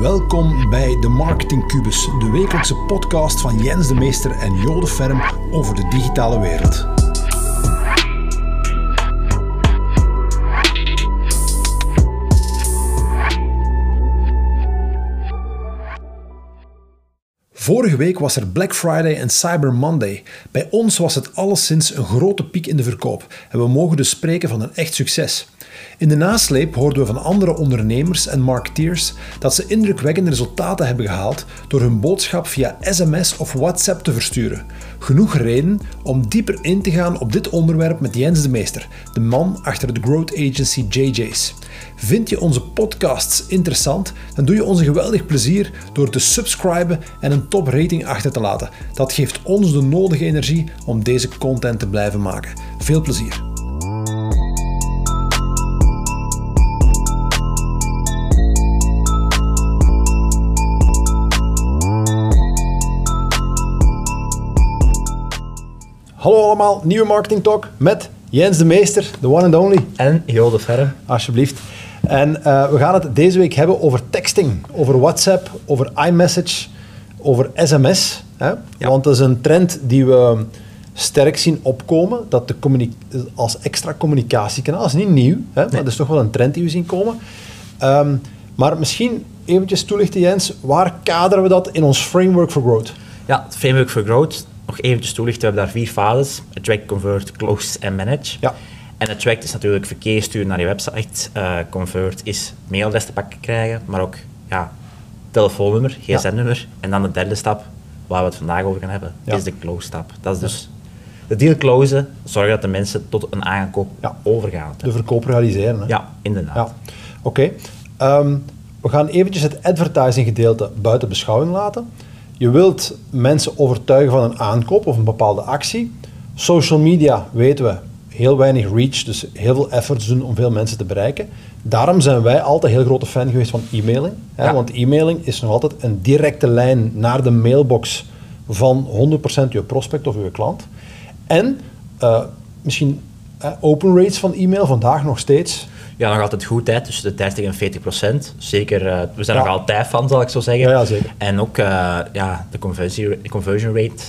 Welkom bij de Marketing Cubus, de wekelijkse podcast van Jens de Meester en Jode Ferm over de digitale wereld. Vorige week was er Black Friday en Cyber Monday. Bij ons was het alleszins een grote piek in de verkoop en we mogen dus spreken van een echt succes. In de nasleep hoorden we van andere ondernemers en marketeers dat ze indrukwekkende resultaten hebben gehaald door hun boodschap via sms of WhatsApp te versturen. Genoeg reden om dieper in te gaan op dit onderwerp met Jens de Meester, de man achter de growth agency JJ's. Vind je onze podcasts interessant? Dan doe je ons een geweldig plezier door te subscriben en een top rating achter te laten. Dat geeft ons de nodige energie om deze content te blijven maken. Veel plezier. Hallo allemaal, nieuwe Marketing Talk met Jens de Meester, de one and only. En Jo de Ferre. Alsjeblieft. En uh, we gaan het deze week hebben over texting, over WhatsApp, over iMessage, over sms. Hè? Ja. Want dat is een trend die we sterk zien opkomen, dat de als extra communicatiekanaal, dat is niet nieuw, hè? maar dat is toch wel een trend die we zien komen. Um, maar misschien eventjes toelichten Jens, waar kaderen we dat in ons Framework for Growth? Ja, het Framework for Growth nog eventjes toelichten, we hebben daar vier fases. Attract, Convert, Close en Manage. Ja. En Attract is natuurlijk verkeer sturen naar je website. Uh, convert is mailadres te pakken krijgen, maar ook ja, telefoonnummer, gsm-nummer. En dan de derde stap, waar we het vandaag over gaan hebben, is de close stap. Dat is dus de deal closen, zorgen dat de mensen tot een aankoop overgaan. De verkoop realiseren. Hè? Ja, inderdaad. Oké. Ehm, we gaan eventjes het advertising gedeelte buiten beschouwing laten. Je wilt mensen overtuigen van een aankoop of een bepaalde actie. Social media, weten we, heel weinig reach, dus heel veel efforts doen om veel mensen te bereiken. Daarom zijn wij altijd heel grote fan geweest van e-mailing. Hè, Want e-mailing is nog altijd een directe lijn naar de mailbox van 100% je prospect of je klant. En uh, misschien uh, open rates van e-mail vandaag nog steeds ja, nog altijd goed, tussen de 30 en 40 procent. Zeker, uh, we zijn nog altijd van, zal ik zo zeggen. Ja, ja zeker. En ook uh, ja, de conversion, conversion rate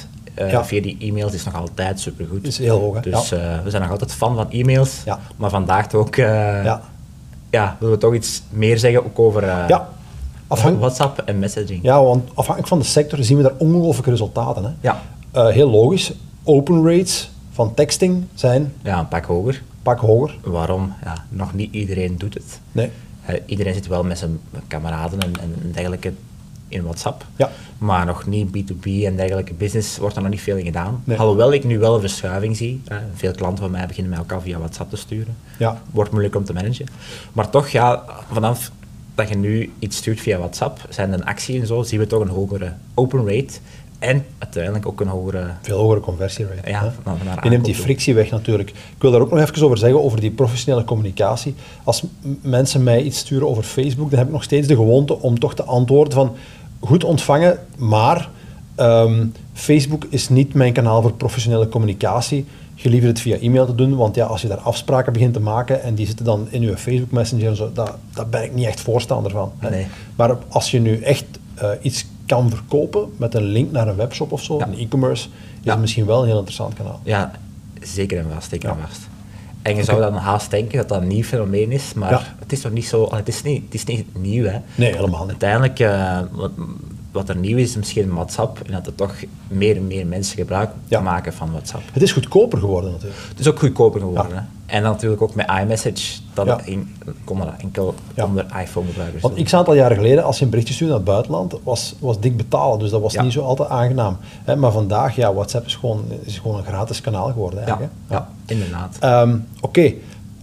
uh, via die e-mails is nog altijd supergoed. Is heel hoog, hè? Dus we zijn nog altijd fan van e-mails. Ja. Maar vandaag ook, ja. ja, willen we toch iets meer zeggen ook over ja. WhatsApp en messaging. Ja, want afhankelijk van de sector zien we daar ongelooflijke resultaten. Hè? Ja. heel logisch, open rates van texting zijn... Ja, een pak hoger pak hoger. Waarom? Ja, nog niet iedereen doet het. Nee. Uh, iedereen zit wel met zijn kameraden en, en dergelijke in WhatsApp. Ja. Maar nog niet B2B en dergelijke business wordt er nog niet veel in gedaan. Nee. Alhoewel ik nu wel een verschuiving zie. Uh, veel klanten van mij beginnen met elkaar via WhatsApp te sturen. Ja. Wordt moeilijk om te managen. Maar toch, ja, vanaf dat je nu iets stuurt via WhatsApp, zijn een actie en zo, zien we toch een hogere open rate. En uiteindelijk ook een hogere... Veel hogere conversierate. Ja, van, van Je neemt die frictie weg natuurlijk. Ik wil daar ook nog even over zeggen, over die professionele communicatie. Als mensen mij iets sturen over Facebook, dan heb ik nog steeds de gewoonte om toch te antwoorden van goed ontvangen, maar ehm, Facebook is niet mijn kanaal voor professionele communicatie. Je liever het via e-mail te doen, want ja, als je daar afspraken begint te maken en die zitten dan in je Facebook Messenger en zo, daar, daar ben ik niet echt voorstander van. Nee. Maar als je nu echt uh, iets kan verkopen met een link naar een webshop of zo, een e-commerce, is misschien wel een heel interessant kanaal. Ja, zeker en vast, zeker en vast. En je zou dan haast denken dat dat een nieuw fenomeen is, maar het is toch niet zo, het is niet, het is niet nieuw hè. Nee, helemaal niet. Uiteindelijk, uh, wat er nieuw is, is misschien WhatsApp. En dat er toch meer en meer mensen gebruik maken van WhatsApp. Het is goedkoper geworden natuurlijk. Het is ook goedkoper geworden. Ja. En natuurlijk ook met iMessage. Dat ja. in, kon dat enkel onder iPhone-gebruikers Want x aantal jaren geleden, als je een berichtje stuurde naar het buitenland, was, was dik betalen. Dus dat was niet zo altijd aangenaam. Maar vandaag, ja, WhatsApp is gewoon, is gewoon een gratis kanaal geworden eigenlijk. Ja, inderdaad. Um, Oké.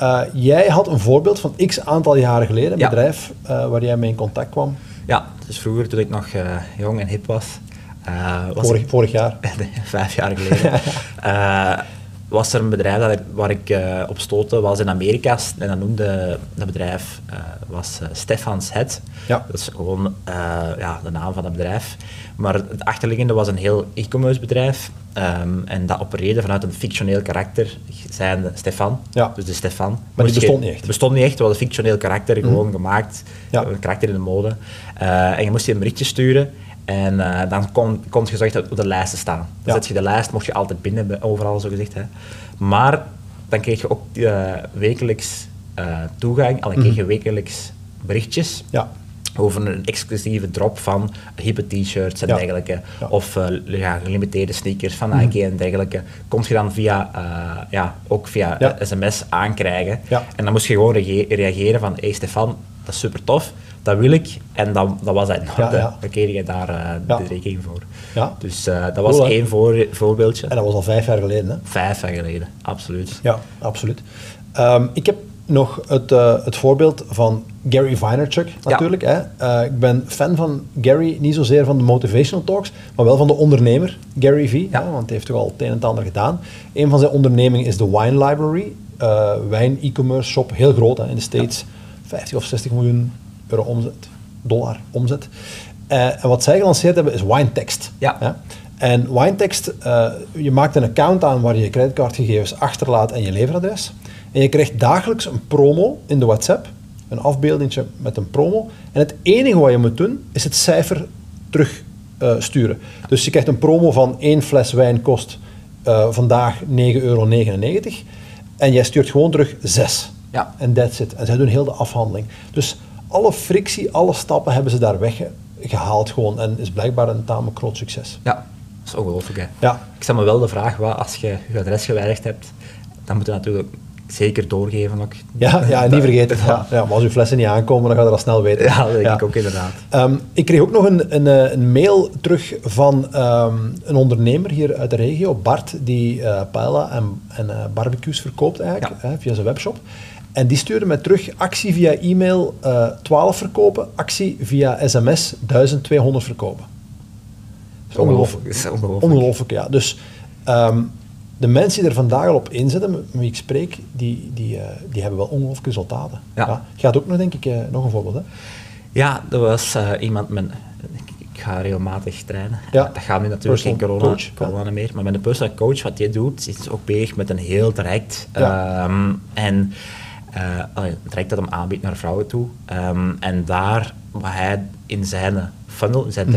Uh, jij had een voorbeeld van x aantal jaren geleden, een bedrijf uh, waar jij mee in contact kwam. Ja, dus vroeger toen ik nog uh, jong en hip was. Uh, was vorig, ik, vorig jaar? vijf jaar geleden. uh, was er een bedrijf dat waar ik op stootte, was in Amerika. En dat noemde dat bedrijf was Stefans Head. Ja. Dat is gewoon ja, de naam van het bedrijf. Maar het achterliggende was een heel e-commerce bedrijf. Ehm, en dat opereerde vanuit een fictioneel karakter, zijn Stefan. Ja. Dus de Stefan. Maar die bestond niet echt? bestond niet echt, het was een fictioneel karakter, mhm. gewoon gemaakt. Ja. Een karakter in de mode. en je moest je een berichtje sturen. En dan kon, kon je gezegd op de lijst te staan. Dan zet je de lijst, mocht je altijd binnen, overal zo gezegd. Hè. Maar dan kreeg je ook wekelijks toegang, al kreeg mhm. je wekelijks berichtjes. Ja over een exclusieve drop van hippe t-shirts en dergelijke. Of uh, ja, gelimiteerde sneakers van mhm. Nike en dergelijke. Komt je dan via, uh, ja, ook via sms aankrijgen. En dan moest je gewoon reageren van, hey Stefan, dat is super tof, dat wil ik. En dan, dat was het. Ja, Dan kreeg je daar de rekening voor. Ja. Dus dat was één voor, voorbeeldje. En dat was al vijf jaar geleden, hè? Vijf jaar geleden, absoluut. Ja, absoluut. Um, ik heb nog het, uh, het voorbeeld van Gary Vaynerchuk natuurlijk. Hè. Uh, ik ben fan van Gary, niet zozeer van de motivational talks, maar wel van de ondernemer Gary V. Ja. Hè, want hij heeft toch al het een en het ander gedaan. Een van zijn ondernemingen is de Wine Library. Uh, wijn e-commerce shop, heel groot hè, in de States. 50 of 60 miljoen euro omzet, dollar omzet. en wat zij gelanceerd hebben is WineText. Ja. Hè. En WineText, je maakt een account aan waar je je creditcardgegevens achterlaat en je leveradres. En je krijgt dagelijks een promo in de WhatsApp, een afbeeldingje met een promo. En het enige wat je moet doen, is het cijfer terugsturen. Uh, dus je krijgt een promo van één fles wijn kost uh, vandaag 9,99 euro. En jij stuurt gewoon terug 6. Ja. En that's it. En zij doen heel de afhandeling. Dus alle frictie, alle stappen hebben ze daar weggehaald gewoon. En is blijkbaar een tamelijk groot succes. Ja, dat is ongelooflijk hè. Ja. Ik stel me wel de vraag, wat als je je adres gewijzigd hebt, dan moet je natuurlijk zeker doorgeven ook. Ja, ja niet vergeten. Ja. ja. maar als uw flessen niet aankomen, dan ga je dat snel weten. Ja, dat denk ik ook inderdaad. Ehm, ik kreeg ook nog een, een, eh, een mail terug van um, een ondernemer hier uit de regio, Bart, die uh, paella en, en uh, barbecues verkoopt eigenlijk, hè, via zijn webshop. En die stuurde mij terug actie via e-mail uh, 12 verkopen, actie via sms 1200 verkopen. Ongelooflijk. Ongelooflijk. Ongelooflijk, ja. Dus um, de mensen die er vandaag al op inzetten, met wie ik spreek, die, die, uh, die hebben wel ongelooflijke resultaten. Ja. ja. Gaat ook nog, denk ik, uh, nog een voorbeeld, hè? Ja, er was uh, iemand met... Ik ga regelmatig trainen. Ja. Dat gaat nu natuurlijk geen corona, coach, corona meer. Maar met een personal coach, wat hij doet, is ook bezig met een heel traject. Um, en een traject dat hem aanbiedt naar vrouwen toe. Um, en daar, wat hij in zijn funnel, in zijn mm.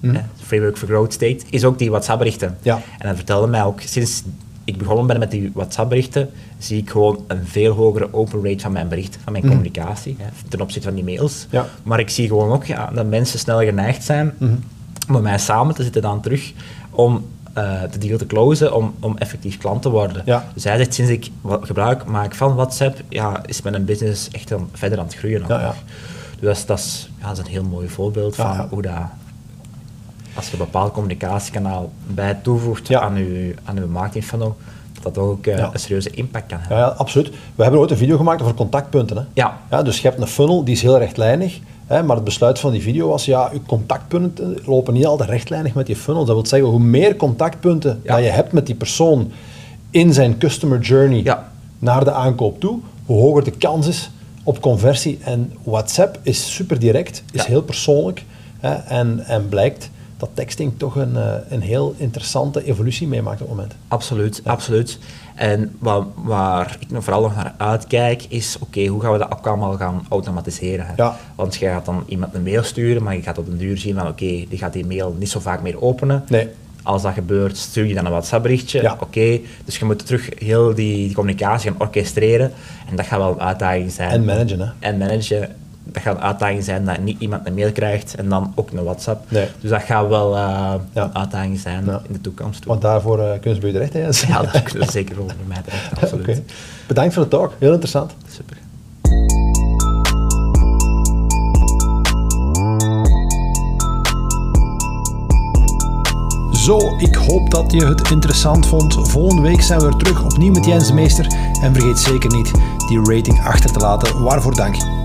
Trechter, Mm. Framework for Growth State, is ook die WhatsApp-berichten. Ja. En hij vertelde mij ook, sinds ik begonnen ben met die WhatsApp-berichten, zie ik gewoon een veel hogere open rate van mijn berichten, van mijn mm. communicatie, hè, ten opzichte van die mails. Ja. Maar ik zie gewoon ook ja, dat mensen sneller geneigd zijn mm. om met mij samen te zitten dan terug om uh, de deal te closen, om, om effectief klant te worden. Ja. Dus hij zegt, sinds ik gebruik maak van WhatsApp, ja, is mijn business echt verder aan het groeien. Ja, ja. Dus dat is, dat, dat is een heel mooi voorbeeld van hoe dat als je een bepaald communicatiekanaal bij toevoegt aan, je, aan uw marketingfunnel, dat dat ook uh, een serieuze impact kan hebben. Ja, ja, absoluut. We hebben ooit een video gemaakt over contactpunten. Hè? Ja. Ja, dus je hebt een funnel die is heel rechtlijnig, hè, maar het besluit van die video was, ja, je contactpunten lopen niet altijd rechtlijnig met die funnel. Dat wil zeggen, hoe meer contactpunten dat je hebt met die persoon in zijn customer journey naar de aankoop toe, hoe hoger de kans is op conversie. En WhatsApp is super direct, is heel persoonlijk hè, en, en blijkt dat texting toch een, eh, een heel interessante evolutie meemaakt op het moment. Absoluut, absoluut. En waar, waar ik nog vooral nog naar uitkijk, is oké, hoe gaan we dat allemaal gaan automatiseren? Hè? Ja. Want je gaat dan iemand een mail sturen, maar je gaat op een duur zien van oké, die gaat die mail niet zo vaak meer openen. Nee. Als dat gebeurt, stuur je dan een WhatsApp berichtje. Ja. Oké, dus je moet terug heel die, die, communicatie gaan orchestreren. En dat gaat wel een uitdaging zijn. En managen, hè? En managen dat gaat een uitdaging zijn dat niet iemand een mail krijgt en dan ook een WhatsApp. Nee. Dus dat gaat wel uh, een uitdaging zijn in de toekomst. Want daarvoor uh, kunnen ze bij je terecht, hè? Ja, dat kunnen ze zeker voor mij terecht, absoluut. okay. Bedankt voor de talk, heel interessant. Super. Zo, ik hoop dat je het interessant vond. Volgende week zijn we weer terug opnieuw met Jens Meester. En vergeet zeker niet die rating achter te laten. Waarvoor dank.